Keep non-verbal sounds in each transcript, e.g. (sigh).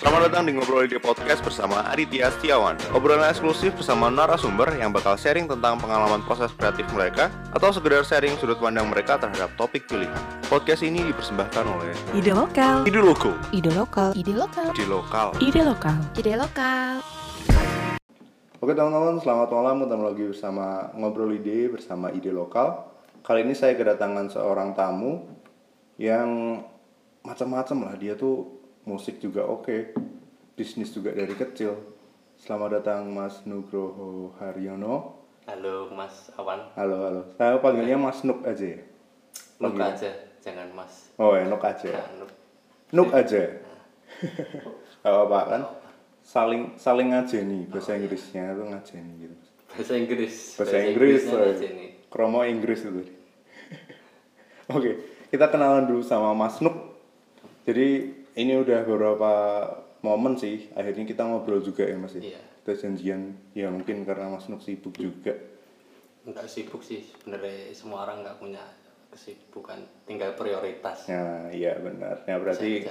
Selamat datang di Ngobrol Ide Podcast bersama Aditya Setiawan Obrolan eksklusif bersama narasumber yang bakal sharing tentang pengalaman proses kreatif mereka Atau sekedar sharing sudut pandang mereka terhadap topik pilihan Podcast ini dipersembahkan oleh Ide lokal. Ide Loko Ide lokal. Ide lokal. Ide Lokal Ide lokal. Ide lokal. Oke teman-teman, selamat malam Ketemu lagi bersama Ngobrol Ide bersama Ide Lokal Kali ini saya kedatangan seorang tamu Yang macam-macam lah Dia tuh musik juga oke Bisnis juga dari kecil. Selamat datang Mas Nugroho Haryono. Halo Mas Awan, Halo, halo. Saya panggilnya Mas Nuk aja ya? Nuk aja, jangan Mas. Oh ya, Nuk aja Nah, Nuk. Nuk aja Gak apa-apa kan? Saling saling ngajeni Bahasa Inggrisnya itu ngajeni gitu. Bahasa Inggris. bahasa Inggris aja nih. kromo Inggris itu (laughs) oke kita kenalan dulu sama Mas Nuk. Jadi ini udah beberapa momen sih akhirnya kita ngobrol juga ya Mas ya Iya. kita janjian ya mungkin karena Mas Nuk sibuk juga Enggak sibuk sih, sebenarnya semua orang nggak punya kesibukan, tinggal prioritas. nah iya benar ya berarti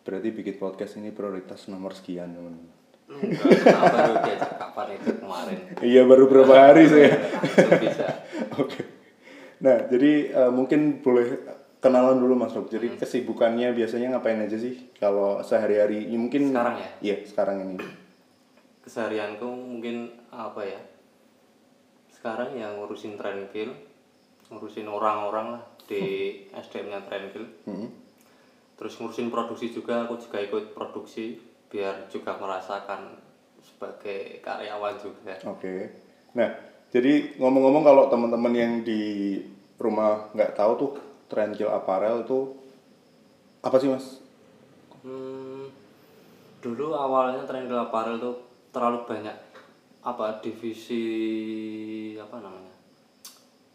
berarti bikin podcast ini prioritas nomor sekian teman Enggak, baru diajak kapan itu kemarin? (laughs) iya baru berapa hari saya bisa. (laughs) Oke. Nah, jadi eh, mungkin boleh kenalan dulu Mas. Hmm. Jadi kesibukannya biasanya ngapain aja sih kalau sehari-hari? Ya, mungkin Sekarang ya? Iya, sekarang ini. Keseharianku mungkin apa ya? Sekarang yang ngurusin Trendkill, ngurusin orang-orang lah di SDM-nya Trendkill. Hmm. terus ngurusin produksi juga aku juga ikut produksi biar juga merasakan sebagai karyawan juga Oke. Nah, jadi ngomong-ngomong kalau teman-teman yang di rumah nggak tahu tuh Trendkill Apparel itu apa sih Mas? hmm, dulu awalnya Trendkill Apparel tuh terlalu banyak apa divisi apa namanya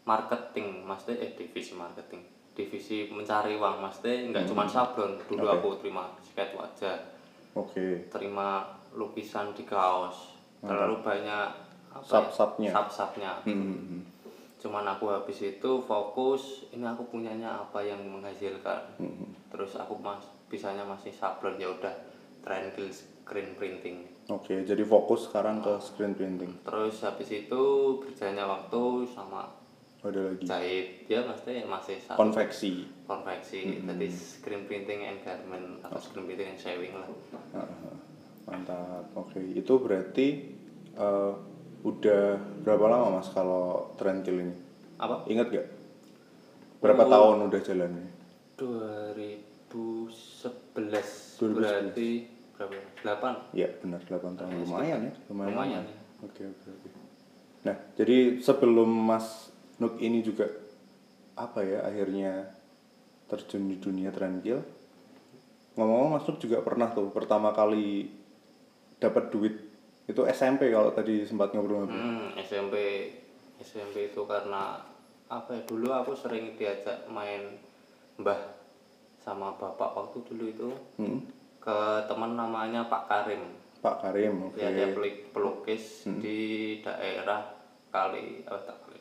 marketing maksudnya eh divisi marketing divisi mencari uang maksudnya nggak cuma sablon dulu Oke. aku terima skate wajah Oke. terima lukisan di kaos terlalu banyak ya, Sub-subnya. sub-subnya Hmm. Cuman aku habis itu fokus ini aku punyanya apa yang menghasilkan Hmm. terus aku mas bisanya masih sablon ya udah Trendkill screen printing Oke, jadi fokus sekarang ke screen printing. terus habis itu berjalannya waktu sama Ada lagi. jahit ya maksudnya masih satu Konveksi. konveksi jadi screen printing and garment atau screen printing and sewing lah Ah, Mantap. Oke, itu berarti eh, udah berapa lama Mas kalau Trendkill ini? apa Ingat gak? Berapa Oh. tahun udah jalannya? 2011 2011. berarti berapa? 8 Ya benar 8 tahun lumayan ya, lumayan. Lumayan, ya. Oke oke oke. Nah jadi sebelum Mas Nuk ini juga apa ya akhirnya terjun di dunia Trendkill. Ngomong-ngomong Mas Nuk juga pernah tuh pertama kali dapat duit itu SMP kalau tadi sempat ngobrol-ngobrol. Hmm, SMP SMP itu karena apa ya dulu aku sering diajak main mbah sama bapak waktu dulu itu Hmm. ke teman namanya Pak Karim Pak Karim, oke. ya dia pelik- pelukis di daerah kali oh, tak kali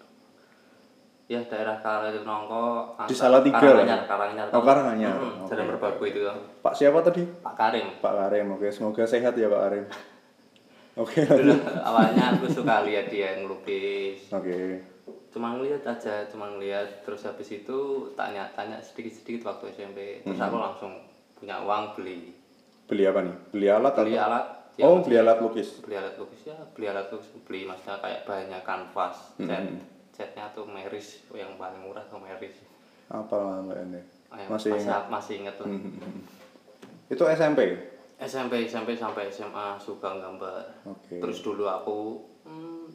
ya daerah kali nongko Di Salatiga Karanganyar lah. Karanganyar Oh, Karanganyar. hmm, Oke, Jalan Merbabu itu. Pak siapa tadi? Pak Karim Pak Karim, oke. Semoga sehat ya Pak Karim. (laughs) Oke. dulu awalnya aku suka lihat dia ngelukis Oke. cuma ngeliat aja cuma ngeliat terus habis itu tanya-tanya sedikit-sedikit waktu SMP terus Hmm. aku langsung punya uang beli Beli apa nih? Beli alat beli atau? alat ya, Oh, beli alat lukis. beli alat lukis ya beli alat lukis beli maksudnya kayak bahannya kanvas Hmm. cat catnya tuh meris yang paling murah tuh meris Apa lah Mbak Ende? Ah, yang Masih ingat? Masih inget lah Itu SMP. SMP SMP sampai SMA suka gambar Oke. terus dulu aku hmm,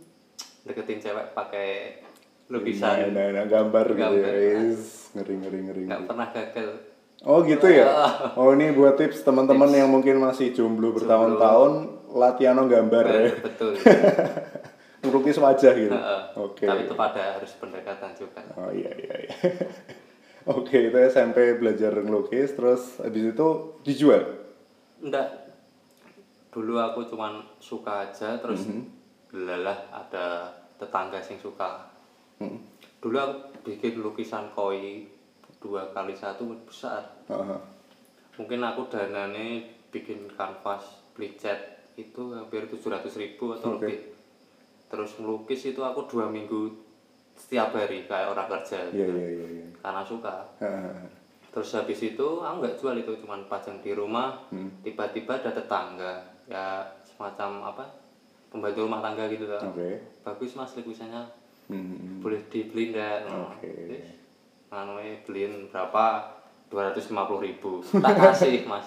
deketin cewek pakai lukisan Nah, nah, gambar gitu ya. Gambar. Is, ngeri ngeri ngeri. nggak pernah gagal Oh gitu ya. (laughs) Oh ini buat tips teman-teman yang mungkin masih jomblo bertahun-tahun latihan gambar ya. betul Melukis (laughs) wajah gitu. Oke. Tapi itu pada harus pendekatan juga. Oh iya iya iya. (laughs) Oke, itu SMP belajar ngelukis terus habis itu dijual. Enggak. Dulu aku cuman suka aja terus Mhm. lelah ada tetangga sing suka. Hmm. Dulu aku bikin lukisan koi dua kali satu besar. Heeh. Mungkin aku danane bikin kanvas beli cat itu hampir 700 ribu atau Oke. lebih terus melukis itu aku dua minggu setiap hari kayak orang kerja Iya gitu. iya iya. iya. karena suka Heeh. Terus habis itu aku nggak jual itu cuman pajang di rumah Hmm. tiba-tiba ada tetangga ya semacam apa pembantu rumah tangga gitu kan Oke. bagus mas lukisannya Hmm. boleh dibeli nggak Oke. anu beliin berapa 250.000 ribu tak kasih mas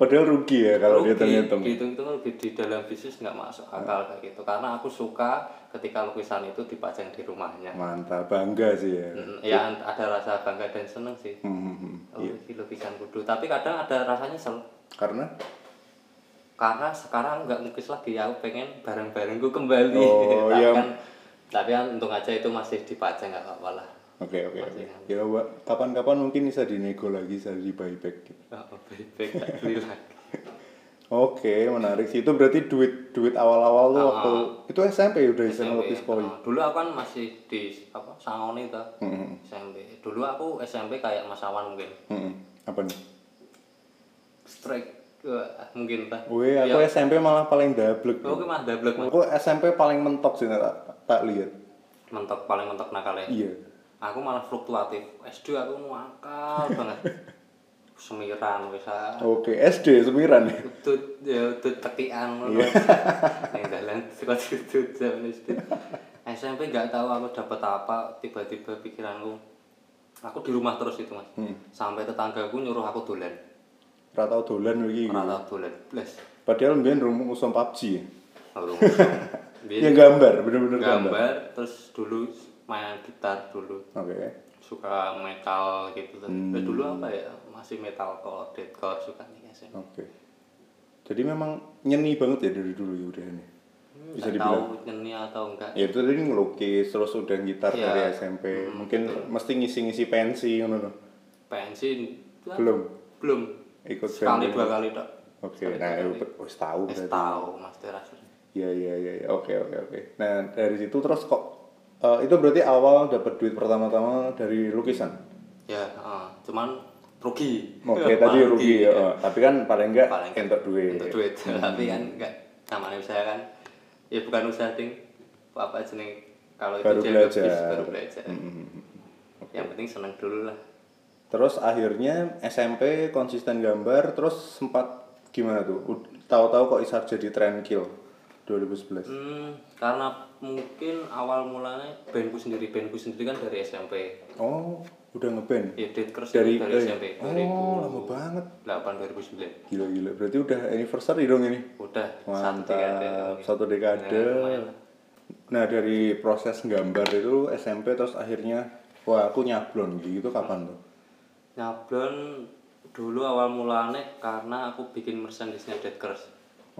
Padahal rugi ya kalau Rugi, dihitung-hitung. dihitung-hitung lebih di dalam bisnis nggak masuk akal kayak gitu. Karena aku suka ketika lukisan itu dipajang di rumahnya. Mantap, bangga sih ya. Mm, ya ada rasa bangga dan seneng sih. Hmm, hmm, hmm. oh ini lukisan kudu. Tapi kadang ada rasanya nyesel. Karena? Karena sekarang nggak lukis lagi. Aku pengen barang-barangku kembali. Oh, (laughs) tapi iya. kan tapi kan untung aja itu masih dipajang nggak apa-apa lah Oke oke oke. Masih Ya Wak, kapan-kapan mungkin bisa dinego lagi, bisa di buyback. gitu. oh, baik-baik tak beli lagi (laughs) Oke, menarik sih. Itu berarti duit duit awal-awal tuh Ah, waktu itu SMP udah bisa SMP. ngelukis koi. Oh, dulu aku kan masih di apa Sangoni tuh Hmm, SMP dulu aku SMP kayak Mas Awan mungkin hmm. Apa nih? strike Wah, mungkin tak Wih, aku SMP malah paling dablek. oke mas double Aku SMP paling mentok sih tak, tak lihat. mentok paling mentok nakalnya Iya. Aku malah fluktuatif SD aku nakal (laughs) banget semiran bisa Oke, SD semiran ya. utut ya utut tekian ngono (laughs) ning dalan suka utut zaman SD SMP nggak tahu aku dapat apa tiba-tiba pikiranku aku di rumah terus itu mas Hmm. sampai tetanggaku nyuruh aku dolan Ora tau dolan iki. ora tau dolan blas Padahal mbien rumus usum PUBG. (laughs) ya. Baru Yang gambar, bener-bener gambar. gambar terus dulu main gitar dulu Oke. suka metal gitu Hmm. Eh, dulu apa ya masih metalcore deathcore suka nih Oke. Jadi memang nyeni banget ya dari dulu ya udah ini. Bisa Nggak dibilang. tahu nyeni atau enggak Ya itu tadi ngelukis terus udah gitar Iya. dari SMP. Mungkin mesti ngisi-ngisi pensi ngono loh. pensi Belum belum ikut sekali dua kali dok Oke, Sekali nah wis tahu berarti. tahu mas teras Iya iya iya iya. oke oke oke. Nah dari situ terus kok eh, itu berarti awal dapat duit pertama-tama dari lukisan. ya eh, cuman rugi. Oke tadi rugi ya, eh, tapi kan paling enggak Paling nggak entuk duit. untuk duit. (laughs) Tapi kan enggak namanya usaha kan. Ya bukan usaha ding. Apa jeneng? Kalau Baru itu belajar. baru belajar. Hmm. yang penting seneng dulu lah. Terus akhirnya SMP konsisten gambar, terus sempat gimana tuh? Tahu-tahu kok bisa jadi trend kill 2011. Hmm, karena mungkin awal mulanya bandku sendiri, bandku sendiri kan dari SMP. Oh, udah ngeband. Ya, Dead Curse Dari, dari eh, SMP. oh, lama banget. 2008 2009. Gila-gila. Berarti udah anniversary dong ini. Udah satu dekade. Mantap. Satu dekade. Nah. Nah, dari proses gambar itu SMP terus akhirnya wah aku nyablon gitu kapan tuh? Nyablon dulu awal mulanya karena aku bikin merchandise-nya Dead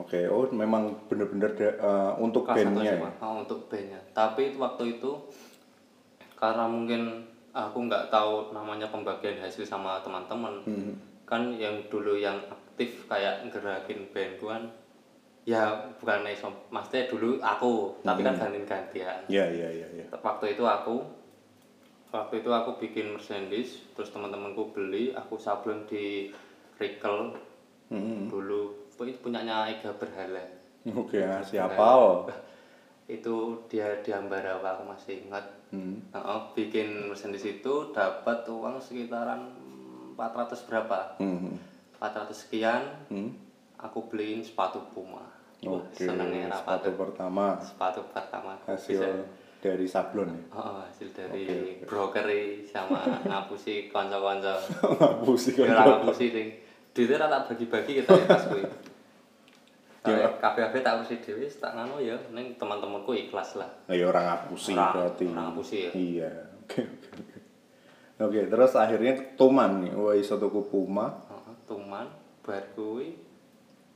Oke, oh memang bener-bener da- eh, untuk bandnya. Ya? Oh, untuk bandnya. Tapi itu waktu itu karena mungkin aku nggak tahu namanya pembagian hasil sama teman-teman. Hmm. Kan yang dulu yang aktif kayak gerakin band kan ya bukan iso maksudnya dulu aku tapi kan ganti-gantian. Iya, iya, iya, iya. Waktu itu aku waktu itu aku bikin merchandise terus teman-temanku beli aku sablon di Rikel Hmm. dulu punyanya Ega Berhala Oke, nah, siapa? (laughs) itu dia di Ambarawa aku masih ingat Hmm. Heeh, bikin merchandise itu dapat uang sekitaran 400 berapa Hmm. 400 sekian Hmm. aku beliin sepatu Puma Oke, senengnya apa sepatu tuh pertama sepatu pertama hasil bisa- dari sablon ya. Oh, hasil dari brokery sama (laughs) ngapusi konco-konco. Ngapus sih Ya ngapusi ding. Duitnya ora tak bagi-bagi kita ya pas kuwi. Ya. Kabeh-kabeh tak urusi dhewe tak ngono ya ning teman-temanku ikhlas lah. Ya orang ngapusi berarti. orang ngapusi ya. Iya. Oke, oke, oke. Terus akhirnya tuman nih. Wah, iso tuku Puma. Heeh, tuman bar kuwi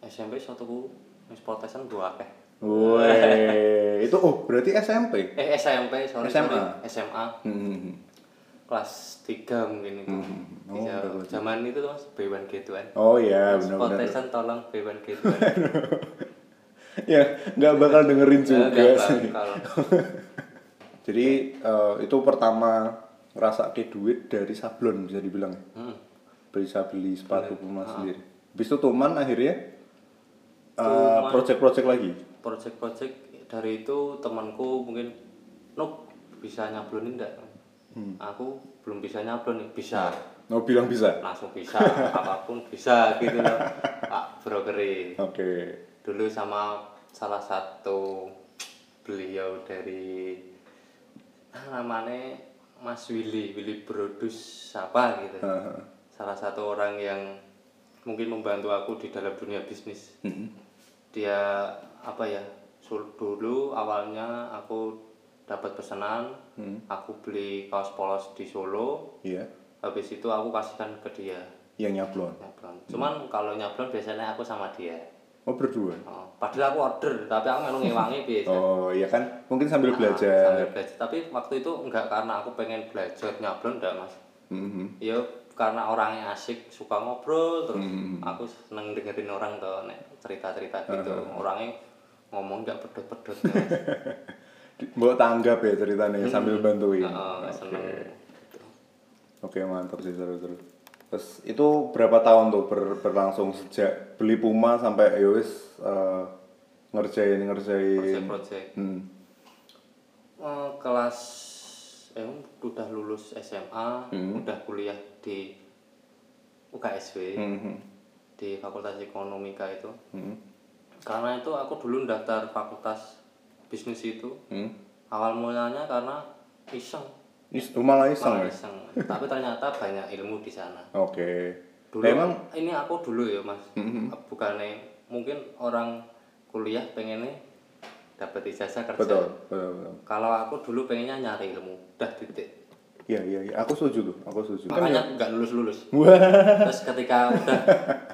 SMP satuku wis protesan gua akeh. Wih, itu oh berarti SMP. Eh SMP, sorry SMA. sorry. SMA Hmm. Kelas 3 mungkin itu. Hmm. Oh, Iya, udah kelas zaman itu tuh Mas B1 G2. Oh iya, benar-benar. Protesan tolong B1 G2. (laughs) ya, nggak bakal dengerin juga Nggak sih. (laughs) Jadi eh, itu pertama ngerasa ke duit dari sablon bisa dibilang ya. Hmm. Bisa beli sepatu Puma Ah. sendiri. Habis itu Tuman akhirnya eh, Tuman. project-project lagi. project-project dari itu temanku mungkin Nuk bisa nyablonin enggak Hmm. aku belum bisa nyablon nih bisa Oh bilang bisa. langsung bisa (laughs) apa pun bisa gitu loh pak brokeri Oke. dulu sama salah satu beliau dari ah, namanya Mas Willy Willy Brodus apa gitu Heeh. salah satu orang yang mungkin membantu aku di dalam dunia bisnis Mm-mm. dia apa ya dulu awalnya aku dapat pesanan Hmm. aku beli kaos polos di Solo Iya. habis itu aku kasihkan ke dia Yang nyablon. nyablon cuman kalau nyablon biasanya aku sama dia Oh berdua. oh, padahal aku order tapi aku memang ngewangi (laughs) biasa Oh iya kan, mungkin sambil Ah, belajar. sambil belajar tapi waktu itu enggak karena aku pengen belajar nyablon enggak mas Mhm. ya karena orangnya asik suka ngobrol terus Hmm. aku seneng dengerin orang tuh nek cerita-cerita gitu orangnya ngomong nggak pedot-pedot (laughs) Mbok tanggap ya ceritanya sambil bantuin. Seneng Oke mantap sih seru-seru. Terus itu berapa tahun tuh ber- berlangsung sejak beli Puma sampai ya wis eh, ngerjain ngerjain. project-project Hmm. Eh, kelas eh udah lulus SMA Hmm. udah kuliah di UKSW Mhm. di Fakultas Ekonomika itu Hmm. karena itu aku dulu daftar Fakultas Bisnis itu Hmm. awal mulanya karena iseng Is, oh, malah iseng malah ya? iseng tapi ternyata banyak ilmu di sana Oke. dulu Nah, emang ini aku dulu ya mas Mhm. bukannya mungkin orang kuliah pengennya dapat ijazah kerja betul, betul, betul. kalau aku dulu pengennya nyari ilmu udah titik Iya, iya, iya. Aku setuju tuh. Aku setuju. Kan makanya nggak lulus lulus terus ketika udah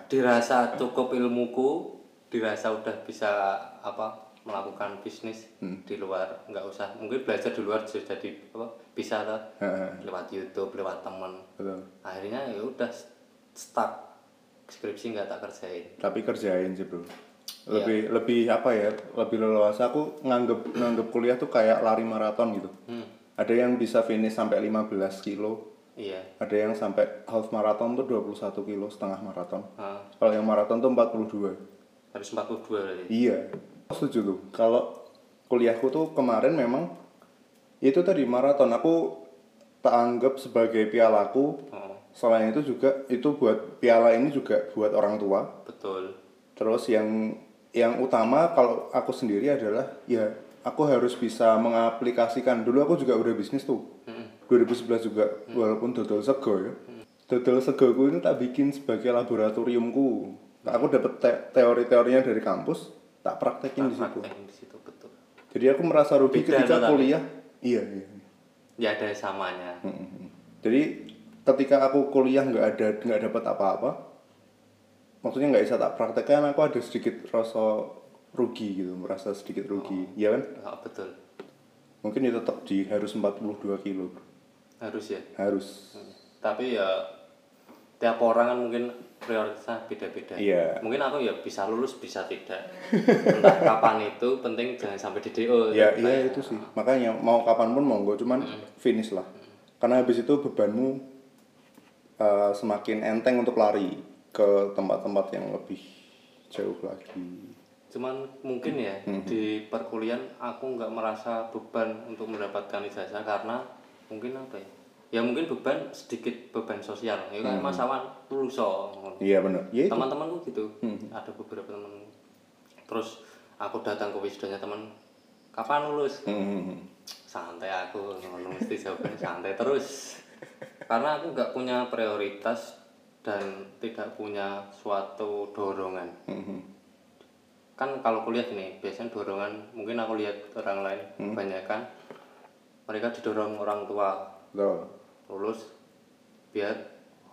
dirasa cukup ilmuku dirasa udah bisa apa melakukan bisnis Hmm. di luar nggak usah mungkin belajar di luar sudah jadi apa bisa lah lewat YouTube lewat teman betul. akhirnya ya udah stuck skripsi nggak tak kerjain Tapi kerjain sih, Bro. Iya. Lebih lebih apa ya? Lebih leluasa aku nganggep nganggep kuliah tuh kayak lari maraton gitu. hmm. Ada yang bisa finish sampai 15 kilo, iya ada yang sampai half maraton tuh 21 kilo setengah maraton. Kalau yang maraton tuh 42. harus 42 berarti Iya. Aku setuju tuh. Kalau kuliahku tuh kemarin memang itu tadi maraton aku tak anggap sebagai pialaku. oh, Selain itu juga itu buat piala ini juga buat orang tua. betul Terus yang yang utama kalau aku sendiri adalah ya aku harus bisa mengaplikasikan. Dulu aku juga udah bisnis tuh. Hmm. 2011 juga walaupun dodol sego ya. Dodol segoku itu tak bikin sebagai laboratoriumku. Aku dapet te- teori-teorinya dari kampus, tak praktekin di situ. praktekin di situ betul Jadi aku merasa rugi Beda ketika kuliah. Iya, iya. ya ada samanya Mm-mm. Jadi ketika aku kuliah nggak ada nggak dapat apa-apa, maksudnya nggak bisa tak praktekkan, aku ada sedikit rasa rugi gitu, merasa sedikit rugi, ya kan? Ah, betul Mungkin ya tetap di harus 42 kilo, harus ya harus. tapi ya tiap orang kan mungkin prioritasnya beda-beda. Iya. mungkin aku ya bisa lulus bisa tidak. (laughs) Entah kapan itu penting jangan sampai di DO Ya iya itu sih, makanya mau kapan pun monggo, cuman finish lah. Karena habis itu bebanmu uh, semakin enteng untuk lari ke tempat-tempat yang lebih jauh lagi. cuman mungkin ya di perkuliahan aku nggak merasa beban untuk mendapatkan ijazah karena mungkin apa ya ya mungkin beban sedikit beban sosial. Ya kan mas Awan Iya benar. Ya teman-temanku gitu. Ada beberapa teman. Terus aku datang ke wisudanya teman kapan lulus? Hmm. santai aku mesti jawabannya santai terus. Karena aku nggak punya prioritas dan tidak punya suatu dorongan. Hmm. kan kalau kuliah gini biasanya dorongan mungkin aku lihat orang lain banyak kan mereka didorong orang tua. Betul. Lulus biar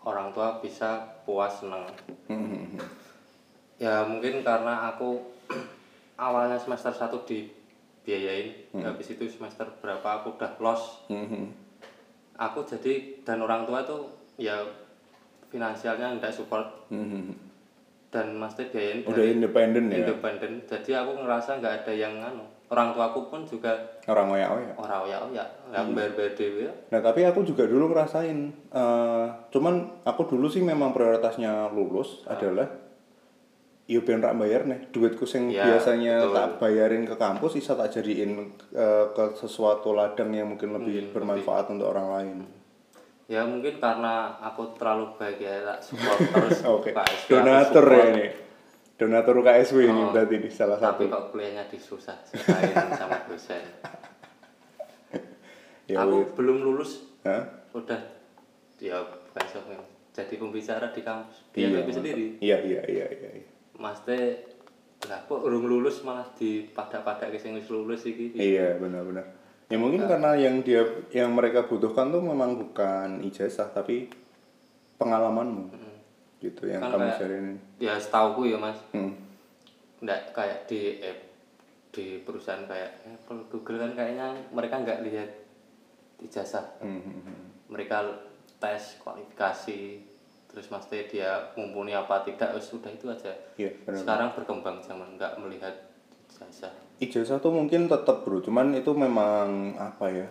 orang tua bisa puas senang Hmm. ya mungkin karena aku (clears throat) awalnya semester 1 dibiayain habis itu semester berapa aku udah los Hmm. aku jadi dan orang tua tuh ya finansialnya tidak support Hmm. dan mesti biayain Udah independen ya. independen jadi aku ngerasa nggak ada yang anu orang tuaku pun juga Orang oya oya. orang ya ya nggak bayar bayar dewi ya Nah tapi aku juga dulu ngerasain, eh, cuman aku dulu sih memang prioritasnya lulus adalah ya ben rak bayar nih duitku sing Ya, biasanya betul. tak bayarin ke kampus bisa tak jadiin eh, ke sesuatu ladang yang mungkin Hmm, lebih bermanfaat untuk orang lain. ya mungkin karena aku terlalu baik ya tak support terus. (laughs) KSW, aku Donatur ya ini. Donatur KSW ini Oh. berarti ini salah tapi satu. kok kuliahnya disusah susahin sama dosen (laughs) Ya aku wis. belum lulus Hah? udah ya bukan soalnya jadi pembicara di kampus Iya, dia mantap. sendiri Iya iya iya iya. iya. mas teh lah kok urung lulus malah di pada-pada sing wis lulus iki Iya benar-benar. Ya mungkin karena yang dia yang mereka butuhkan tuh memang bukan ijazah tapi pengalamanmu gitu yang Kan kamu kayak- share ini. ya setauku ya mas Hmm. nggak kayak di app di perusahaan kayak Apple Google kan kayaknya mereka nggak lihat ijazah Hmm, hmm, hmm. mereka tes kualifikasi terus mesti dia mumpuni apa tidak sudah itu aja Iya benar. sekarang berkembang zaman nggak melihat ijazah Ijazah tuh mungkin tetap bro, cuman itu memang apa ya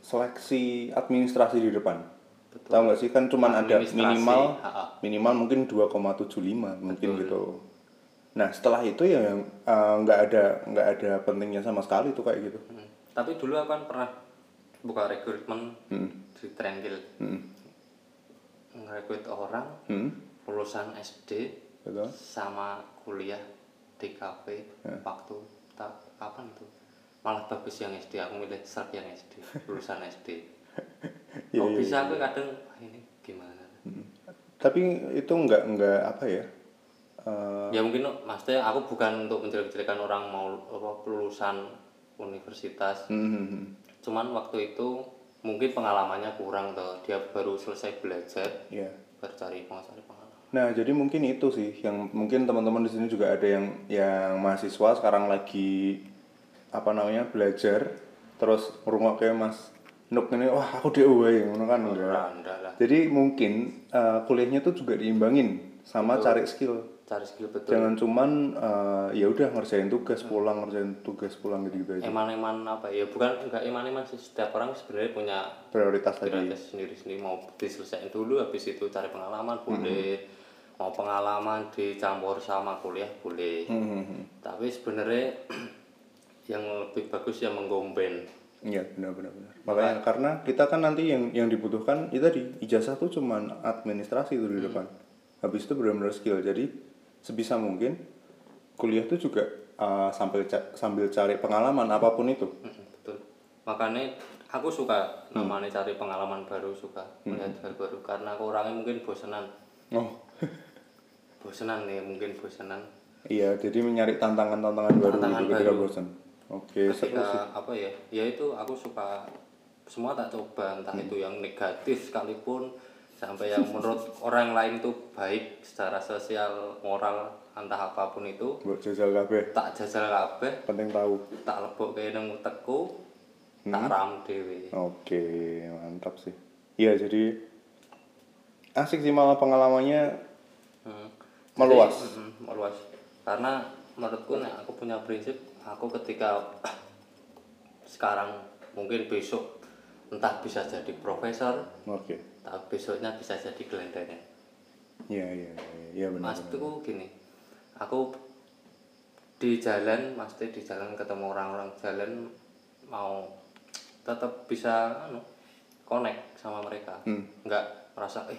seleksi administrasi di depan. Tahu nggak sih kan cuman ada minimal minimal mungkin 2,75 mungkin gitu. Nah setelah itu ya yang, eh, nggak ada nggak ada pentingnya sama sekali tuh kayak gitu. Hmm. tapi dulu aku kan pernah buka rekrutmen Hmm. di Trendil Hmm. ngerekrut orang Hmm. lulusan SD Betul. sama kuliah di kafe Ya. waktu tak kapan itu malah bagus yang SD aku milih serp yang SD lulusan SD Iya, (laughs) kok iya, bisa aku kadang "Wah, ini gimana? Tapi itu nggak nggak apa ya? eh, ya mungkin maksudnya aku bukan untuk menjelek-jelekan orang mau apa, lulusan universitas. Hmm, hmm, cuman waktu itu mungkin pengalamannya kurang tuh dia baru selesai belajar Iya. baru cari pengalaman. Nah, jadi mungkin itu sih yang mungkin teman-teman di sini juga ada yang yang mahasiswa sekarang lagi apa namanya belajar terus kayak Mas Nuk ini wah aku DO wae ngono kan enggak. Jadi mungkin eh, kuliahnya tuh juga diimbangin sama cari skill. cari skill betul Jangan cuman eh, ya udah ngerjain tugas pulang ngerjain tugas pulang gitu-gitu aja. eman-eman apa ya bukan enggak eman-eman sih setiap orang sebenarnya punya Prioritas tadi. prioritas sendiri-sendiri mau diselesaikan dulu habis itu cari pengalaman boleh mau pengalaman dicampur sama kuliah boleh Hmm, hmm, hmm. tapi sebenarnya (clears throat) yang lebih bagus ya menggomben Iya benar benar benar. Makanya karena kita kan nanti yang yang dibutuhkan itu tadi ijazah tuh cuman administrasi itu di depan. Habis itu benar-benar skill. Jadi sebisa mungkin kuliah tuh juga uh, sambil ca- sambil cari pengalaman apa pun itu. Mm, betul makanya aku suka namanya cari pengalaman baru suka melihat hal baru karena aku orangnya mungkin bosenan Oh (laughs) bosenan nih mungkin bosenan iya jadi mencari tantangan-tantangan baru Tantangan gitu ketika baru. bosan. Oke sih. ketika apa ya ya itu aku suka semua tak coba entah Hmm. itu yang negatif sekalipun sampai yang menurut (laughs) orang lain itu baik secara sosial moral entah apa pun itu Buat jajal kabeh. tak jajal kabeh Penting tahu. tak lebok ke nang utekku Hmm. tak ram dhewe Oke mantap sih. Iya jadi asik sih malah pengalamannya Hmm. Meluas. Jadi, mm, meluas. Karena menurutku nek aku punya prinsip, aku ketika sekarang mungkin besok entah bisa jadi profesor, Oke. entah besoknya bisa jadi gelandangan. Iya iya iya iya benar. benar. Maksudku gini, aku di jalan, maksudnya di jalan ketemu orang-orang jalan mau tetap bisa anu connect sama mereka, Hmm. nggak merasa eh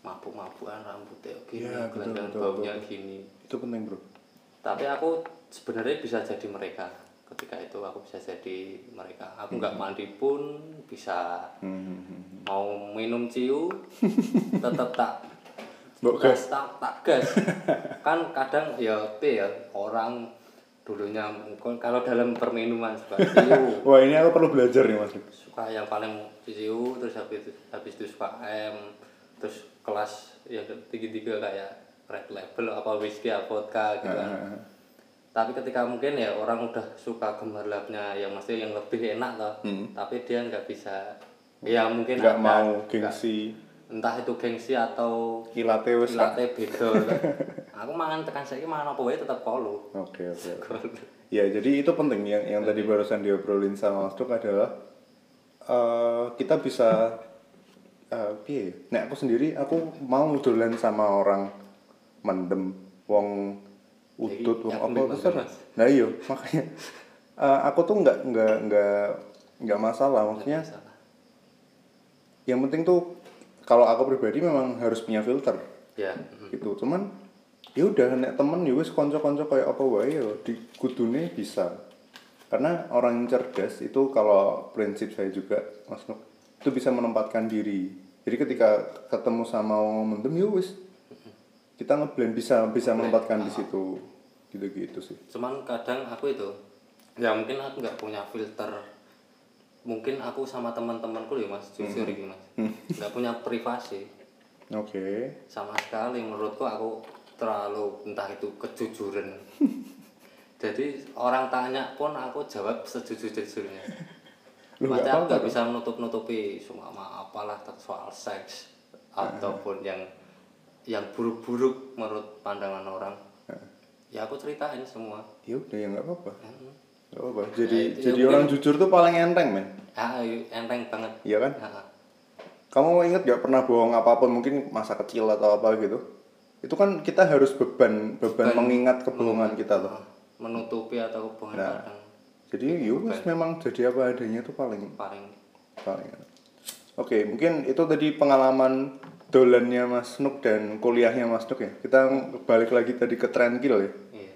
mabuk-mabukan rambutnya gini, Iya, betul, gelandangan betul, baunya gini. Itu penting bro. tapi aku sebenarnya bisa jadi mereka. Ketika itu aku bisa jadi mereka. Aku nggak mandi pun bisa. Hmm, hmm, hmm. mau minum ciu (laughs) tetap tak gas tak, tak gas. (laughs) Kan kadang ya apa ya orang dulunya mungkin kalau dalam perminuman suka ciu. (laughs) Wah ini aku perlu belajar nih mas. suka yang paling ciu terus habis itu, habis itu suka M terus kelas yang tinggi tiga kayak red label apa whisky apa vodka gitu kan tapi ketika mungkin ya orang udah suka gemerlapnya yang maksudnya yang lebih enak loh Hmm. tapi dia nggak bisa ya mungkin Nggak mau gengsi entah itu gengsi atau kilate wes. latte beda (laughs) aku mangan tekan saya mangan apa wae tetap kolu Oke oke. oke. Ya jadi itu penting yang yang tadi barusan diobrolin sama Mas Duk adalah eh kita bisa (laughs) eh piye ya? Nek aku sendiri aku mau dolan sama orang mendem wong udut wong apa Mas. nah iya makanya. Eh, aku tuh nggak nggak nggak nggak masalah maksudnya Salah. yang penting tuh kalau aku pribadi memang harus punya filter. Ya gitu. Cuman ya udah nek temen ya wis konco-konco kayak apa wae ya di kudune bisa. Karena orang yang cerdas itu kalau prinsip saya juga Mas Nuk itu bisa menempatkan diri. Jadi ketika ketemu sama wong mendem ya wis kita ngeblend bisa bisa menempatkan di situ. Gitu-gitu sih. Cuman kadang aku itu ya mungkin aku nggak punya filter. Mungkin aku sama teman-temanku ya mas jujur Hmm. ini mas. Nggak punya privasi. Oke. Sama sekali menurutku aku terlalu entah itu kejujuran. (laughs) Jadi orang tanya pun aku jawab sejujur-jujurnya. Maksudnya aku nggak bisa menutup-nutupi semua apalah soal seks ataupun yang yang buruk-buruk menurut pandangan orang. Ya aku ceritain semua. Ya udah ya nggak apa-apa. Hmm. apa-apa. Jadi itu jadi mungkin- orang jujur tuh paling enteng men. Ah enteng banget. Iya kan? Ah, kamu inget gak pernah bohong apa pun mungkin masa kecil atau apa gitu? Itu kan kita harus beban beban, mengingat kebohongan kita tuh. Ah, menutupi atau hubungan Nah. kadang. Jadi yus memang jadi apa adanya tuh paling paling. paling oke mungkin itu tadi pengalaman dolannya Mas Nuk dan kuliahnya Mas Nuk ya? Kita balik lagi tadi ke Trendkill ya? Iya.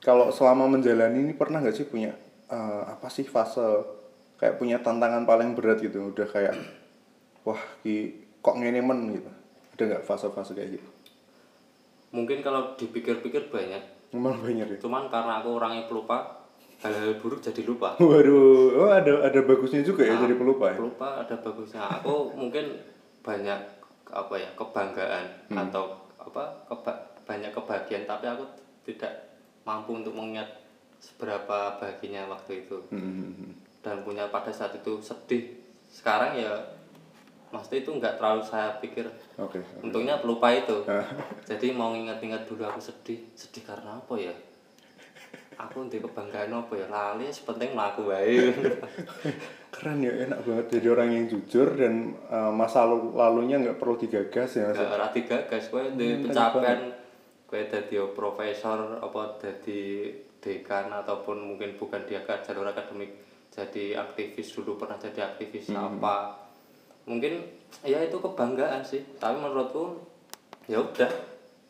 Kalau selama menjalani ini pernah nggak sih punya eh, apa sih fase kayak punya tantangan paling berat gitu? Udah kayak wah ki kok ngene men? gitu. Ada nggak fase-fase kayak gitu? Mungkin kalau dipikir-pikir banyak. Memang banyak ya? Cuman karena aku orangnya pelupa hal-hal buruk jadi lupa. Waduh. Oh ada ada bagusnya juga ya Ah, jadi pelupa ya? pelupa ada bagusnya. Aku mungkin banyak apa ya kebanggaan Hmm. atau apa keba- banyak kebahagiaan tapi aku tidak mampu untuk mengingat seberapa bahagianya waktu itu. Hmm, dan punya pada saat itu sedih. Sekarang ya maksudnya itu nggak terlalu saya pikir. Oke untungnya pelupa itu. (laughs) Jadi mau ingat-ingat dulu aku sedih. Sedih karena apa ya aku untuk kebanggaan apa ya? Lali sepenting melaku baik (laughs) keren ya enak banget. Jadi orang yang jujur dan eh, masa lalu- lalunya nggak perlu digagas ya Mas? Gak ora digagas. Kowe di pencapaian. kowe dadi profesor apa dadi dekan ataupun mungkin bukan di akad- jalur akademik jadi aktivis. Dulu pernah jadi aktivis apa. Mungkin ya itu kebanggaan sih. Tapi menurutku ya udah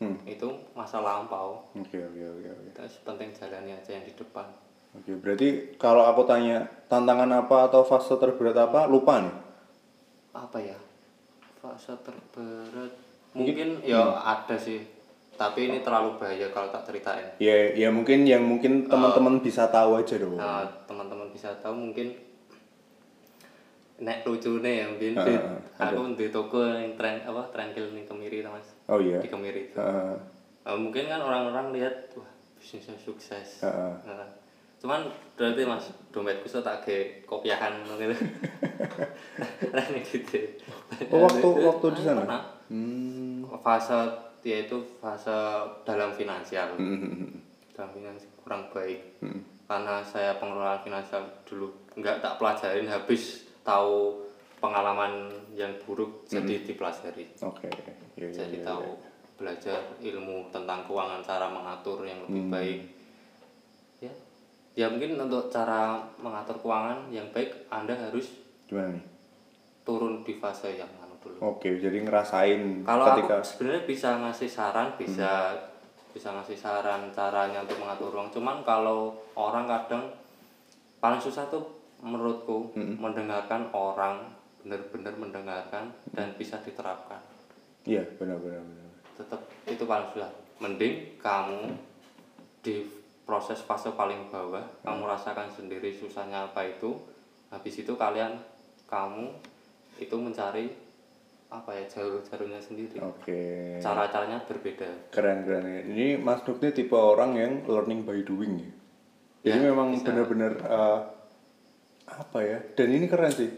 Hmm. itu masa lampau. Oke oke oke oke. Terus penting jalani aja yang di depan. Oke, berarti kalau aku tanya tantangan apa atau fase terberat apa, lupa nih. apa ya? Fase terberat. Mungkin ya ada sih tapi ini terlalu bahaya kalau tak ceritain. Ya, ya mungkin yang mungkin teman-teman bisa tahu aja dong. Nah, teman-teman bisa tahu mungkin nek lucune ya bin. ah, aku di toko yang tren apa trenkil nih kemiri mas Oh iya. di kemiri itu Heeh. Nah, mungkin kan orang-orang lihat wah bisnisnya sukses Heeh. Nah, cuman berarti mas dompetku so tak ge kopiahan gitu (laughs) nah ini gitu Oh, waktu- waktu di sana? pernah. Hmm. fase yaitu fase dalam finansial Hmm. dalam finansial kurang baik Hmm. karena saya pengelolaan finansial dulu nggak tak pelajarin habis tahu pengalaman yang buruk jadi dipelajari Oke. Ya, ya, jadi ya, tahu ya. belajar ilmu tentang keuangan cara mengatur yang lebih Hmm. baik ya ya mungkin untuk cara mengatur keuangan yang baik anda harus Gimana nih? turun di fase yang anu dulu Oke, jadi ngerasain kalau ketika aku sebenarnya bisa ngasih saran bisa bisa ngasih saran caranya untuk mengatur uang cuman kalau orang kadang paling susah tuh menurutku mendengarkan orang benar-benar mendengarkan dan bisa diterapkan Iya, benar benar benar. tetap itu paling susah mending kamu di proses fase paling bawah kamu rasakan sendiri susahnya apa itu habis itu kalian kamu itu mencari apa ya jalur-jalurnya sendiri Oke. cara-caranya berbeda Keren keren. Ini Mas ini tipe orang yang learning by doing ya. Jadi Ya, memang benar-benar eh, apa ya? Dan ini keren sih.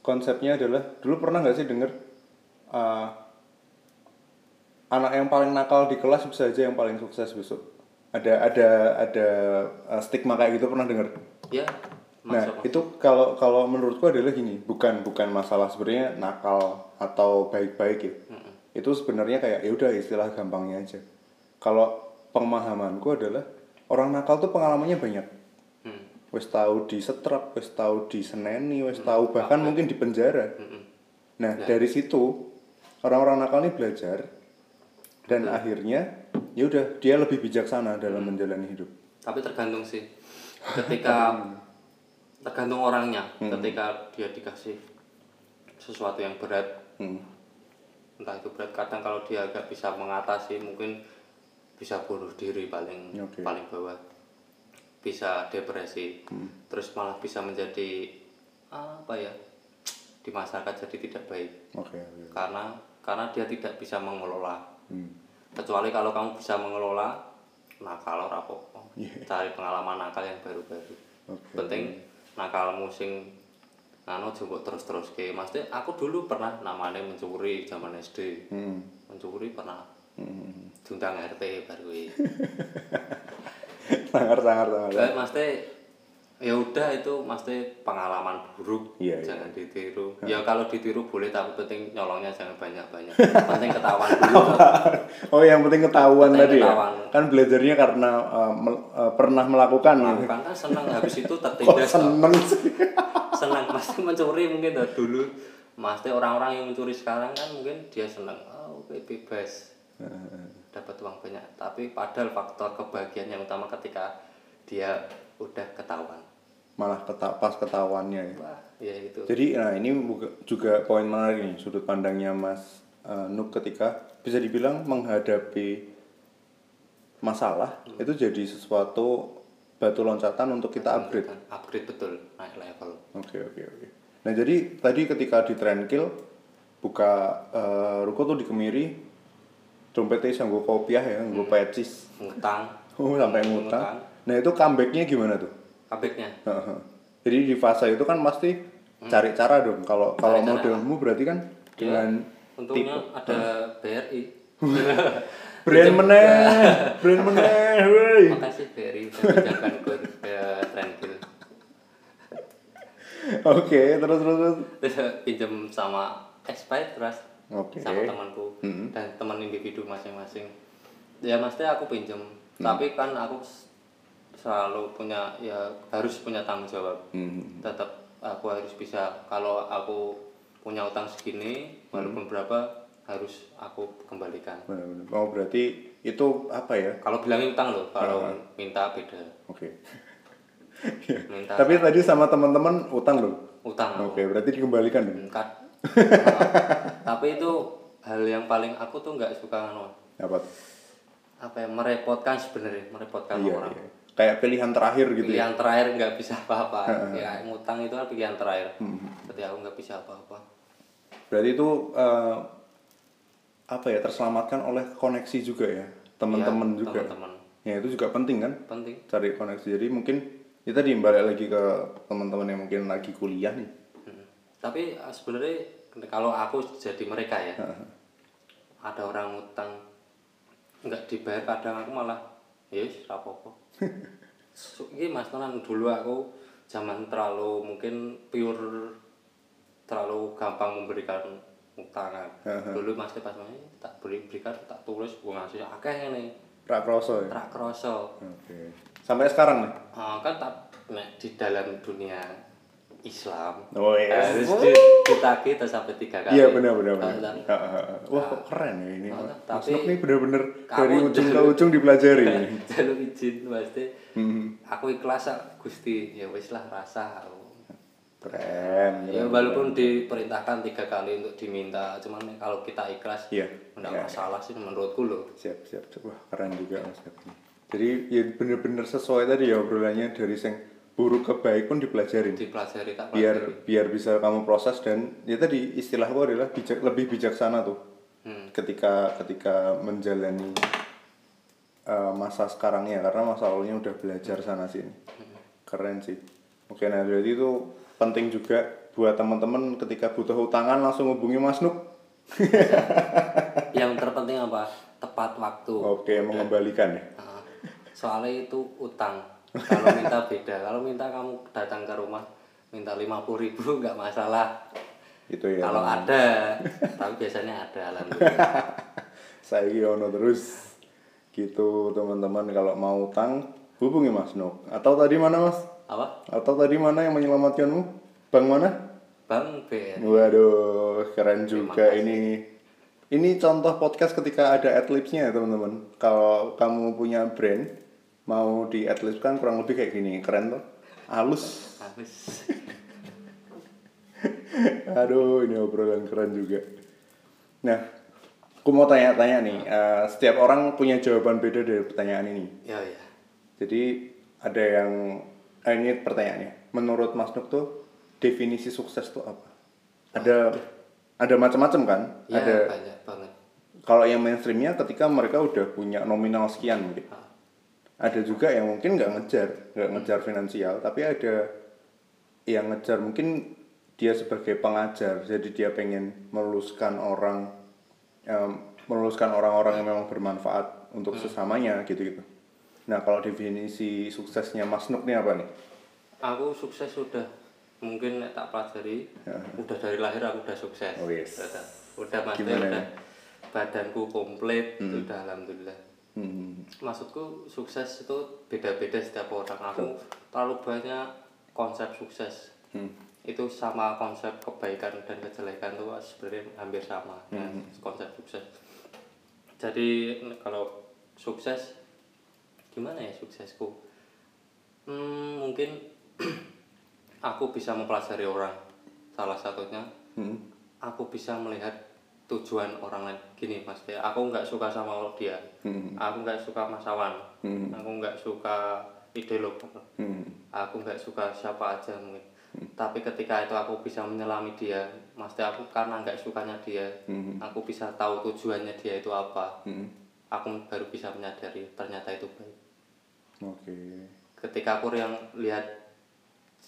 Konsepnya adalah dulu pernah nggak sih denger eh, anak yang paling nakal di kelas bisa aja yang paling sukses besok. Ada ada ada eh, stigma kayak gitu pernah denger? ya Nah, itu kalau kalau menurutku adalah gini, bukan bukan masalah sebenarnya nakal atau baik-baik ya. Mm-mm. Itu sebenarnya kayak ya udah istilah gampangnya aja. Kalau pemahamanku adalah orang nakal tuh pengalamannya banyak. Wis tahu di setrap wis tahu di seneni wis tahu bahkan mungkin di penjara Mm-mm. nah dari situ orang-orang nakal ini belajar dan akhirnya ya udah dia lebih bijaksana dalam menjalani hidup Tapi tergantung sih. Ketika tergantung orangnya. Hmm. Ketika dia dikasih sesuatu yang berat, Hmm. entah itu berat kadang kalau dia agak bisa mengatasi mungkin bisa bunuh diri paling Oke. paling bawah bisa depresi Hmm. terus malah bisa menjadi apa ya di masyarakat jadi tidak baik oke oke karena karena dia tidak bisa mengelola Hmm. kecuali kalau kamu bisa mengelola nakal ora apa-apa Iya. cari pengalaman nakal yang baru-baru Oke. penting nakalmu sing anu jemput terus-terus ke Maksudnya aku dulu pernah namanya mencuri zaman SD Hmm. mencuri pernah Hmm. diundang RT baru (laughs) ini. sangar sangar sangar Kayak maksudnya ya udah itu maksudnya pengalaman buruk Iya, iya. jangan ditiru ya kalau ditiru boleh tapi penting nyolongnya jangan banyak-banyak (laughs) penting ketahuan dulu (laughs) oh yang penting ketahuan Penting tadi ketahuan. ya kan belajarnya karena uh, mel- uh, pernah melakukan gitu. bukan kan senang habis itu (laughs) tertindas kok. seneng sih senang pasti mencuri mungkin tuh dulu pasti orang-orang yang mencuri sekarang kan mungkin dia senang oh, oke bebas dapat uang banyak. Tapi padahal faktor kebahagiaan yang utama ketika dia udah ketahuan. Malah keta pas ketahuannya ya. Wah ya itu. Jadi nah ini juga poin menarik nih sudut pandangnya Mas uh, Nuk ketika bisa dibilang menghadapi masalah itu jadi sesuatu batu loncatan untuk kita upgrade. Upgrade betul naik level. Oke oke oke. Nah jadi tadi ketika di Trendkill buka uh, ruko tuh di Kemiri dompetnya gue kopiah ya, gue pecis. ngutang (laughs) Oh sampai ngutang. Nah itu comebacknya gimana tuh? Heeh. Jadi di fase itu kan pasti cari cara dong. Kalau kalau Hmm. Modelmu berarti kan dengan untungnya ada (laughs) BRI brand meneh, brand (laughs) meneh, woi. makasih BRI ke Trendkill Oke, terus terus terus. terus pinjam sama Expired terus Oke. sama temanku Hmm. dan teman individu masing-masing ya maksudnya aku pinjam Hmm. tapi kan aku selalu punya ya harus punya tanggung jawab Hmm. tetap aku harus bisa kalau aku punya utang segini walaupun berapa harus aku kembalikan Benar-benar. Oh berarti itu apa ya? kalau bilangin utang loh kalau minta beda Oke. minta (laughs) Tapi tadi sama teman-teman utang loh. utang Oke, berarti dikembalikan dong. Nah, (laughs) tapi itu hal yang paling aku tuh nggak suka anu Apa? apa ya merepotkan sebenarnya merepotkan Iya, orang iya. Kayak pilihan terakhir gitu ya. pilihan terakhir nggak bisa apa-apa (laughs) ya ngutang itu kan pilihan terakhir Hmm. berarti aku nggak bisa apa-apa Berarti itu eh, apa ya terselamatkan oleh koneksi juga ya, teman-teman Iya, juga. teman-teman. Ya itu juga penting kan, penting cari koneksi. Jadi mungkin kita tadi balik lagi ke teman-teman yang mungkin lagi kuliah nih. Hmm. tapi eh, sebenarnya kalau aku jadi mereka ya. Ada orang ngutang nggak dibayar kadang aku malah yes rapopo ini mas tenan dulu aku zaman terlalu mungkin pure terlalu gampang memberikan utangan dulu mas pas main tak beri berikan tak tulis gue ngasih akeh ini Rak kroso ya. tak kroso. Oke. Sampai sekarang nih. Ah, kan tak di dalam dunia Islam Oh iya. harus di, ditagih terus sampai tiga kali Iya benar benar benar. Ha, ha, ha. Wah kok keren ya ini. Tapi Nuk nih bener-bener kamu dari ujung ke ujung dipelajari ini. (laughs) jalur izin pasti Hmm. aku ikhlas ah, gusti ya wis lah rasa aku. Keren. ya walaupun diperintahkan tiga kali untuk diminta cuman kalau kita ikhlas Iya. nggak Iya. masalah sih menurutku loh Siap siap. Wah keren juga Mas. Jadi ya bener-bener sesuai tadi ya obrolannya dari sing buruk ke baik pun dipelajarin. dipelajari tak biar pelajari. biar bisa kamu proses dan ya tadi istilahku adalah bijak lebih bijaksana tuh. Hmm. ketika ketika menjalani uh, masa sekarangnya karena masa lalunya udah belajar sana sini. Keren sih. Oke nah berarti itu penting juga buat teman-teman ketika butuh utangan langsung hubungi Mas Nuk. (laughs) Yang terpenting apa? Tepat waktu. Oke mengembalikan ya. Nah, soalnya itu utang kalau minta beda kalau minta kamu datang ke rumah minta lima puluh ribu (laughs) nggak masalah itu ya kalau ada tapi biasanya ada alhamdulillah (laughs) saya ono terus Gitu teman-teman kalau mau utang hubungi Mas Nuk. Atau tadi mana Mas? apa Atau tadi mana yang menyelamatkanmu? Bang mana? bang BR Waduh, keren juga ini. Ini contoh podcast ketika ada adlibsnya ya teman-teman. Kalau kamu punya brand, mau di adlibs kan kurang lebih kayak gini, keren tuh. Halus. habis (laughs) Aduh, ini obrolan keren juga. Nah, aku mau tanya-tanya nih. eh, setiap orang punya jawaban beda dari pertanyaan ini. ya ya Jadi ada yang, eh, ini pertanyaannya. Menurut Mas Nuk tuh definisi sukses tuh apa? Ada, ada macam-macam kan? ya ada banyak banget kalau yang mainstreamnya ketika mereka udah punya nominal sekian mungkin Ah. Ada juga yang mungkin nggak ngejar nggak ngejar finansial tapi ada yang ngejar mungkin dia sebagai pengajar jadi dia pengen meluluskan orang em, meluluskan orang-orang yang memang bermanfaat untuk sesamanya gitu gitu nah kalau definisi suksesnya Mas Nuk nih apa nih? Aku sukses sudah. Mungkin tak pelajari udah dari lahir aku udah sukses. Ya. Oh, yes. udah udah Gimana udah badanku komplit udah alhamdulillah Hmm. maksudku sukses itu beda-beda setiap orang. Aku terlalu banyak konsep sukses. Hmm. itu sama konsep kebaikan dan kejelekan itu sebenarnya hampir sama dengan konsep sukses. Jadi kalau sukses gimana ya suksesku? Hmm, mungkin (clears throat) aku bisa mempelajari orang salah satunya. Hmm. aku bisa melihat tujuan orang lain gini mas ya aku nggak suka sama dia Hmm. aku nggak suka masawan Hmm. aku nggak suka ideolog Hmm. aku nggak suka siapa aja mungkin tapi ketika itu aku bisa menyelami dia maksudnya aku karena nggak sukanya dia Hmm. aku bisa tahu tujuannya dia itu apa Hmm. aku baru bisa menyadari ternyata itu baik oke ketika aku yang lihat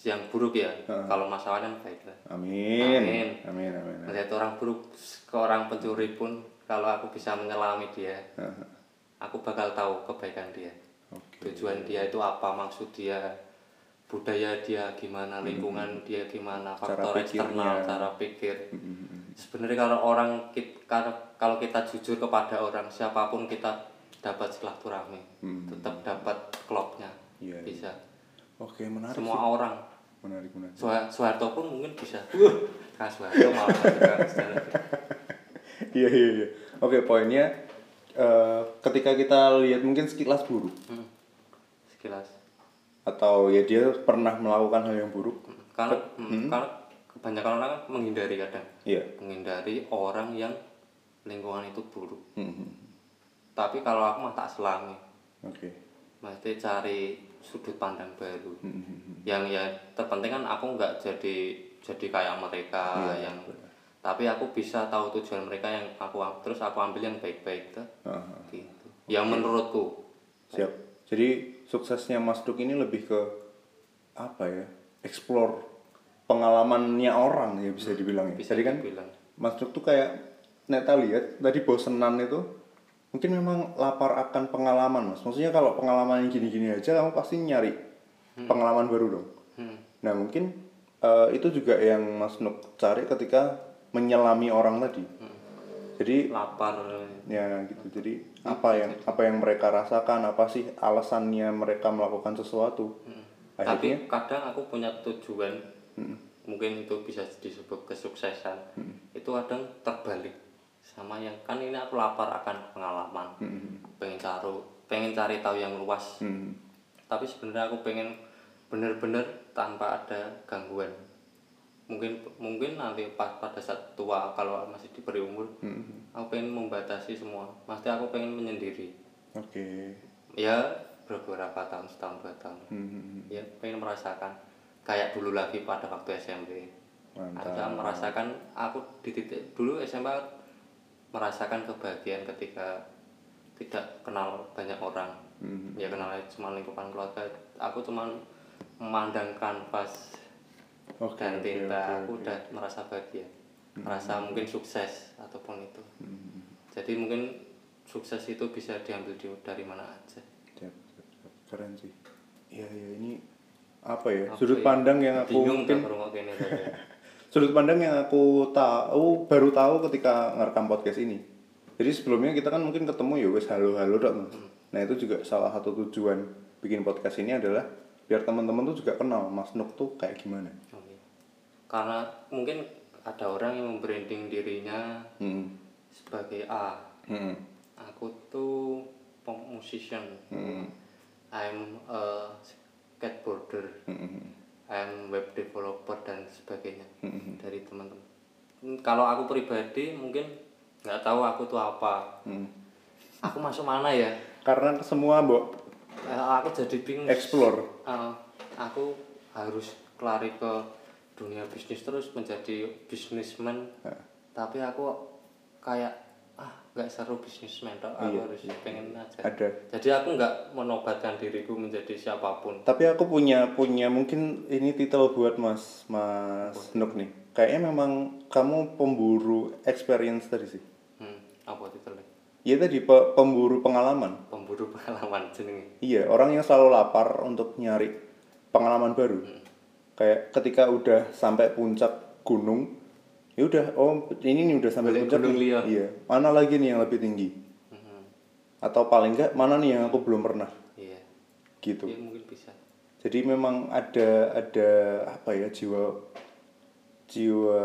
yang buruk ya kalau masalah kan baik lah. Amin. Amin. amin amin, amin. melihat orang buruk ke orang pencuri pun kalau aku bisa menyelami dia aku bakal tahu kebaikan dia. Oke. tujuan dia itu apa maksud dia budaya dia gimana lingkungan dia gimana Cara faktor eksternal pikirnya. cara pikir. Sebenarnya kalau orang kita kalau kita jujur kepada orang siapa pun kita dapat silaturahmi. Tetap dapat klopnya. Iya, iya. bisa oke menarik semua sih. orang menarik menarik Soe- Soeharto pun mungkin bisa (laughs) Wah, Kak Soeharto malah sejarah. (laughs) Iya iya iya. Oke poinnya eh, ketika kita lihat mungkin sekilas buruk Hmm. sekilas atau ya dia pernah melakukan hal yang buruk. karena hmm, karena kebanyakan orang kan menghindari kadang Iya. menghindari orang yang lingkungan itu buruk Hmm, tapi kalau aku mah tak selami Oke. mesti cari sudut pandang baru Hmm, yang ya terpenting kan aku nggak jadi jadi kayak mereka Iya, yang tapi aku bisa tahu tujuan mereka yang aku terus aku ambil yang baik-baik tuh Aha. gitu yang menurutku Siap. Jadi suksesnya Mas Duk ini lebih ke apa ya? Explore pengalamannya orang ya bisa dibilang ya. bisa Jadi kan dibilang Mas Duk tuh kayak Neta lihat tadi bosenan itu mungkin memang lapar akan pengalaman mas. Maksudnya kalau pengalaman yang gini-gini aja kamu pasti nyari pengalaman baru dong. hmm. Nah mungkin eh, itu juga yang Mas Nuk cari ketika menyelami orang tadi. Jadi lapar ya gitu. Jadi apa yang apa yang mereka rasakan, apa sih alasannya mereka melakukan sesuatu? Akhirnya tapi kadang aku punya tujuan mungkin itu bisa disebut kesuksesan itu kadang terbalik sama yang kan ini aku lapar akan pengalaman. Pengen cari pengen cari tahu yang luas. Hmm, tapi sebenarnya aku pengen bener-bener tanpa ada gangguan. Mungkin mungkin nanti pas pada saat tua kalau masih diberi umur aku pengen membatasi semua. Pasti aku pengen menyendiri. Oke. ya beberapa tahun setahun dua tahun. Hmm, ya pengen merasakan. Kayak dulu lagi pada waktu SMP Mantap. Aku merasakan aku di titik dulu SMP merasakan kebahagiaan ketika tidak kenal banyak orang Hmm. ya kenal cuma lingkupan keluarga aku cuma memandang kanvas Oke, dan tinta oke, aku oke. udah merasa bahagia merasa mungkin sukses ataupun itu Hmm. jadi mungkin sukses itu bisa diambil di, dari mana aja Siap, siap, siap. Keren sih. Iya, iya ini apa ya? Apa sudut ya? pandang yang aku bingung mungkin. (laughs) sudut pandang yang aku tahu baru tahu ketika ngerekam podcast ini. Jadi sebelumnya kita kan mungkin ketemu ya wes halo-halo dok. Mas. Nah itu juga salah satu tujuan bikin podcast ini adalah biar teman-teman tuh juga kenal Mas Nuk tuh kayak gimana. Karena mungkin ada orang yang membranding dirinya Hmm. sebagai A. Hmm. Aku tuh musician. Hmm. I'm a skateboarder. Hmm. I'm web developer dan sebagainya Hmm. dari teman-teman. Hmm, Kalau aku pribadi mungkin nggak tahu aku tuh apa. Hmm. Aku masuk mana ya? Karena semua mbok Eh, aku jadi bingung. explore. Eh, aku harus kelari ke dunia bisnis terus menjadi bisnismen. Tapi aku kayak nggak seru bisnismen tok. Aku Iya, harus pengen aja. Ada. Jadi aku nggak menobatkan diriku menjadi siapa pun. Tapi aku punya punya mungkin ini titel buat Mas Mas Nuk nih. Kayaknya memang kamu pemburu experience tadi sih. Hmm, apa titelnya? Iya tadi pe- pemburu pengalaman. Pemburu pengalaman jenenge. Iya, orang yang selalu lapar untuk nyari pengalaman baru. Kayak ketika udah sampai puncak gunung, ya udah, oh ini nih udah sampai puncak nih. Iya, mana lagi nih yang lebih tinggi? Hmm, Atau paling enggak mana nih yang aku belum pernah? Iya. Gitu. Ya mungkin bisa. Jadi memang ada ada apa ya jiwa jiwa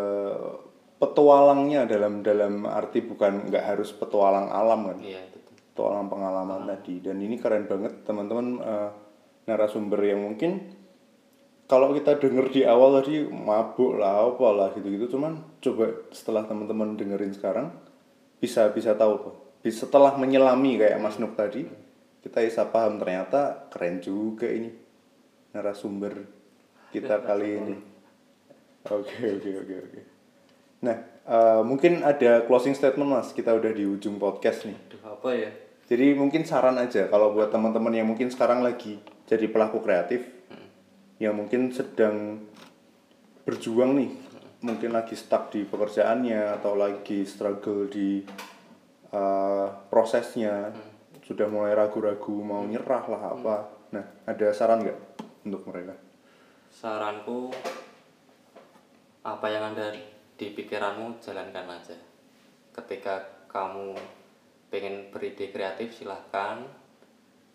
petualangnya dalam dalam arti bukan nggak harus petualang alam kan Iya, betul. petualang pengalaman tadi dan ini keren banget teman-teman eh, narasumber yang mungkin kalau kita denger di awal tadi mabuk lah apa lah gitu-gitu. Cuman coba setelah teman-teman dengerin sekarang bisa bisa tahu tuh bisa setelah menyelami kayak Mas Nuk tadi kita bisa paham ternyata keren juga ini narasumber kita kali ini. oke oke oke oke. Nah eh, mungkin ada closing statement mas. Kita udah di ujung podcast nih. Aduh, apa ya? jadi mungkin saran aja kalau buat teman-teman yang mungkin sekarang lagi jadi pelaku kreatif yang mungkin sedang berjuang nih, mungkin lagi stuck di pekerjaannya atau lagi struggle di uh, prosesnya, sudah mulai ragu-ragu mau nyerah lah apa. Nah, ada saran nggak untuk mereka? Saranku apa yang ada di pikiranmu jalankan aja. Ketika kamu pengen beride kreatif silahkan.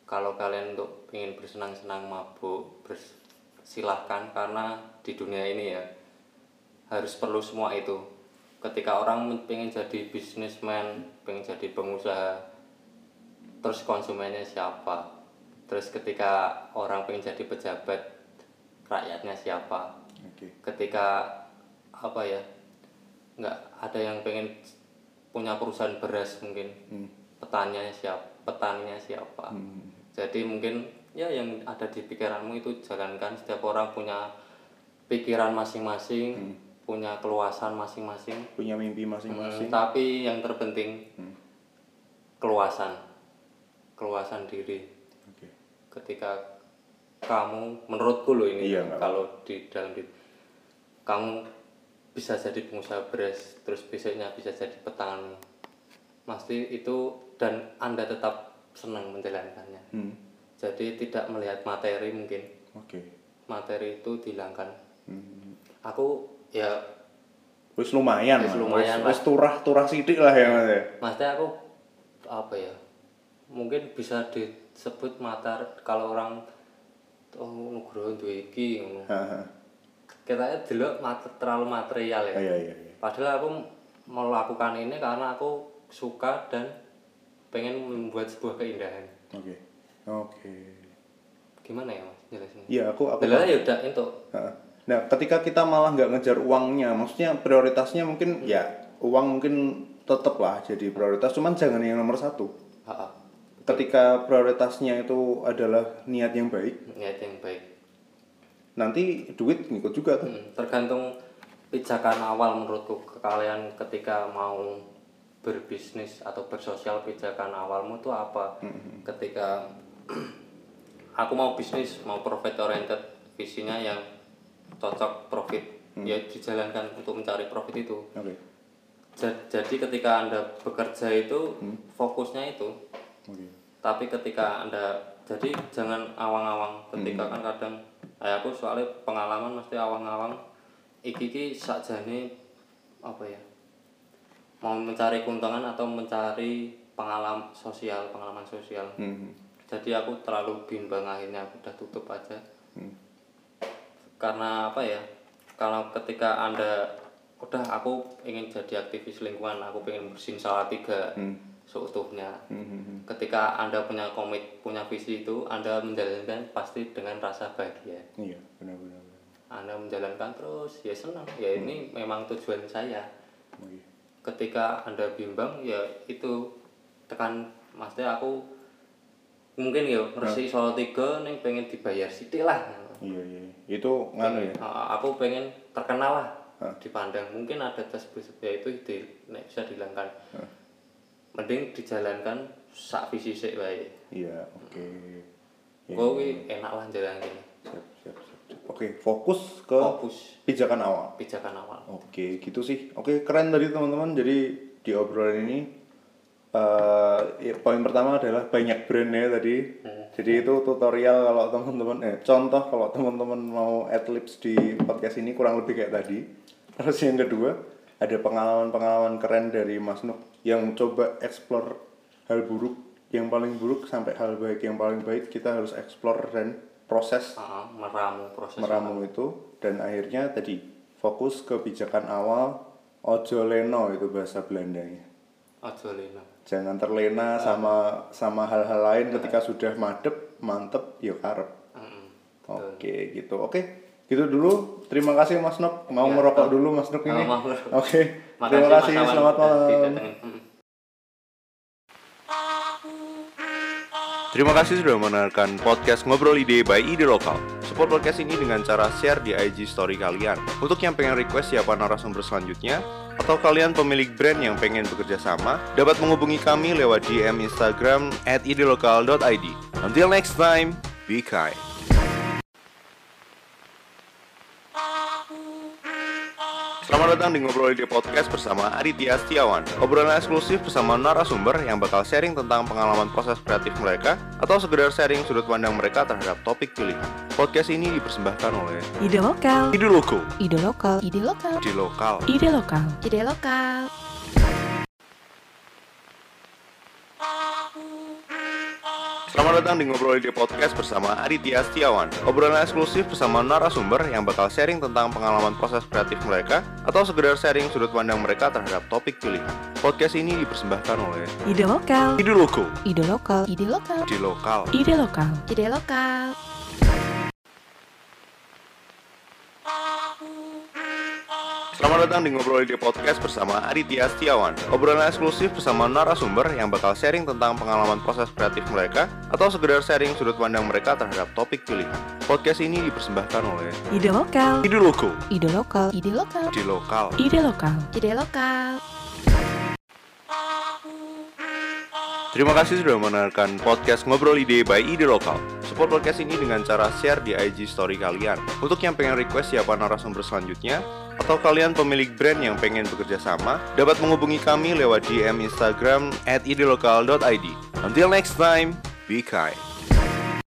Kalau kalian untuk pengen bersenang-senang mabuk bers- silahkan karena di dunia ini ya harus perlu semua itu. Ketika orang pengen jadi bisnismen, pengen jadi pengusaha, terus konsumennya siapa? Terus ketika orang pengen jadi pejabat, rakyatnya siapa? Oke. ketika apa ya nggak ada yang pengen punya perusahaan beras mungkin petaninya siapa petaninya siapa jadi mungkin ya yang ada di pikiranmu itu jalankan. Setiap orang punya pikiran masing-masing punya keluasan masing-masing. Punya mimpi Hmm, masing-masing. tapi yang terpenting keluasan. Keluasan diri. Oke. ketika kamu menurutku loh ini Iya, kalau di dalam di kamu bisa jadi pengusaha beras terus besoknya bisa jadi petani. Pasti itu dan anda tetap senang menjalankannya. Hmm. Jadi tidak melihat materi mungkin Oke. materi itu dihilangkan Hmm. aku ya Wis lumayan, Wis lumayan wis, wis turah-turah sidik lah ya mas ya. maksudnya aku apa ya mungkin bisa disebut matar kalau orang oh nugroho duwe iki ngono kita dulu mat- terlalu material ya Ah, Iya iya iya. padahal aku melakukan ini karena aku suka dan pengen membuat sebuah keindahan Oke. Oke. gimana ya mas jelasin Iya aku aku Padahal ya udah itu. Nah, ketika kita malah nggak ngejar uangnya, maksudnya prioritasnya mungkin ya uang mungkin tetap lah jadi prioritas, cuman jangan yang nomor satu. Ha, ha. Ketika prioritasnya itu adalah niat yang baik, niat yang baik nanti duit ngikut juga tuh. Hmm, tergantung pijakan awal menurutku ke kalian ketika mau berbisnis atau bersosial pijakan awalmu tuh apa ketika (clears throat) aku mau bisnis mau profit oriented visinya yang cocok profit. Ya dijalankan untuk mencari profit itu. Ja- jadi ketika anda bekerja itu fokusnya itu. Oke. tapi ketika anda jadi jangan awang-awang. Ketika kan kadang eh, aku soalnya pengalaman mesti awang-awang. Iki iki sakjane apa ya mau mencari keuntungan atau mencari pengalaman sosial pengalaman sosial. Hmm. Jadi aku terlalu bimbang akhirnya aku udah tutup aja Hmm. karena apa ya kalau ketika anda udah aku ingin jadi aktivis lingkungan aku pengen bersihin tiga Hmm. seutuhnya Hmm, hmm, hmm. ketika anda punya komit punya visi itu anda menjalankan pasti dengan rasa bahagia Iya, benar-benar. anda menjalankan terus ya senang ya ini memang tujuan saya Oh, iya. ketika anda bimbang ya itu tekan maksudnya aku mungkin ya resik solo tiga nih pengen dibayar sidik lah Iya, iya. Itu nganu ya. Uh, aku pengen terkenal lah dipandang mungkin ada tes ya itu di, nek bisa dihilangkan mending dijalankan sak visi sik wae Iya, oke. Ya, Gue kuwi enak lah jalan gini siap, siap, siap, siap. Oke, fokus ke fokus pijakan awal. pijakan awal Oke, gitu sih. Oke, keren tadi teman-teman. Jadi di obrolan ini eh ya, poin pertama adalah banyak brand ya tadi. Jadi itu tutorial kalau teman-teman eh contoh kalau teman-teman mau adlibs di podcast ini kurang lebih kayak tadi. Terus yang kedua, ada pengalaman-pengalaman keren dari Mas Nuk yang coba explore hal buruk yang paling buruk sampai hal baik yang paling baik. Kita harus explore dan proses uh, meramu proses meramu itu. Dan akhirnya tadi fokus ke pijakan awal ojo leno itu bahasa Belandanya. Ojo lena jangan terlena sama sama hal-hal lain ketika sudah madep mantep ya karep. Oke gitu. Oke gitu dulu. Terima kasih Mas Nuk mau ngerokok dulu Mas Nuk ini? Oh, oke Makasih, terima Mas kasih Awan, selamat malam. Terima kasih sudah mendengarkan podcast Ngobrol Ide by Ide Lokal. Support podcast ini dengan cara share di IG story kalian. Untuk yang pengen request siapa narasumber selanjutnya, atau kalian pemilik brand yang pengen bekerja sama, dapat menghubungi kami lewat DM Instagram at idelokal.id. Until next time, be kind. Selamat datang di Ngobrol Ide Podcast bersama Aditya Setiawan. Obrolan eksklusif bersama narasumber yang bakal sharing tentang pengalaman proses kreatif mereka Atau sekedar sharing sudut pandang mereka terhadap topik pilihan. Podcast ini dipersembahkan oleh Ide lokal, Ide Loko ide lokal, ide lokal, Di Lokal. Ide lokal. Ide lokal. Selamat datang di Ngobrol Ide Podcast bersama Aditya Setiawan Obrolan eksklusif bersama narasumber yang bakal sharing tentang pengalaman proses kreatif mereka Atau sekedar sharing sudut pandang mereka terhadap topik pilihan Podcast ini dipersembahkan oleh Ide lokal, Ide Loko ide lokal, Ide lokal. Di Lokal ide lokal. Ide lokal. Selamat datang di Ngobrol Ide Podcast bersama Aditya Setiawan Obrolan eksklusif bersama narasumber yang bakal sharing tentang pengalaman proses kreatif mereka Atau sekedar sharing sudut pandang mereka terhadap topik pilihan Podcast ini dipersembahkan oleh Ide lokal, Ide Loko ide lokal, Ide lokal. Di Lokal ide lokal. Ide lokal. Terima kasih sudah mendengarkan podcast Ngobrol Ide by Ide Lokal. Support podcast ini dengan cara share di IG story kalian. Untuk yang pengen request siapa narasumber selanjutnya, atau kalian pemilik brand yang pengen bekerja sama, dapat menghubungi kami lewat DM Instagram at idelokal.id. Until next time, be kind.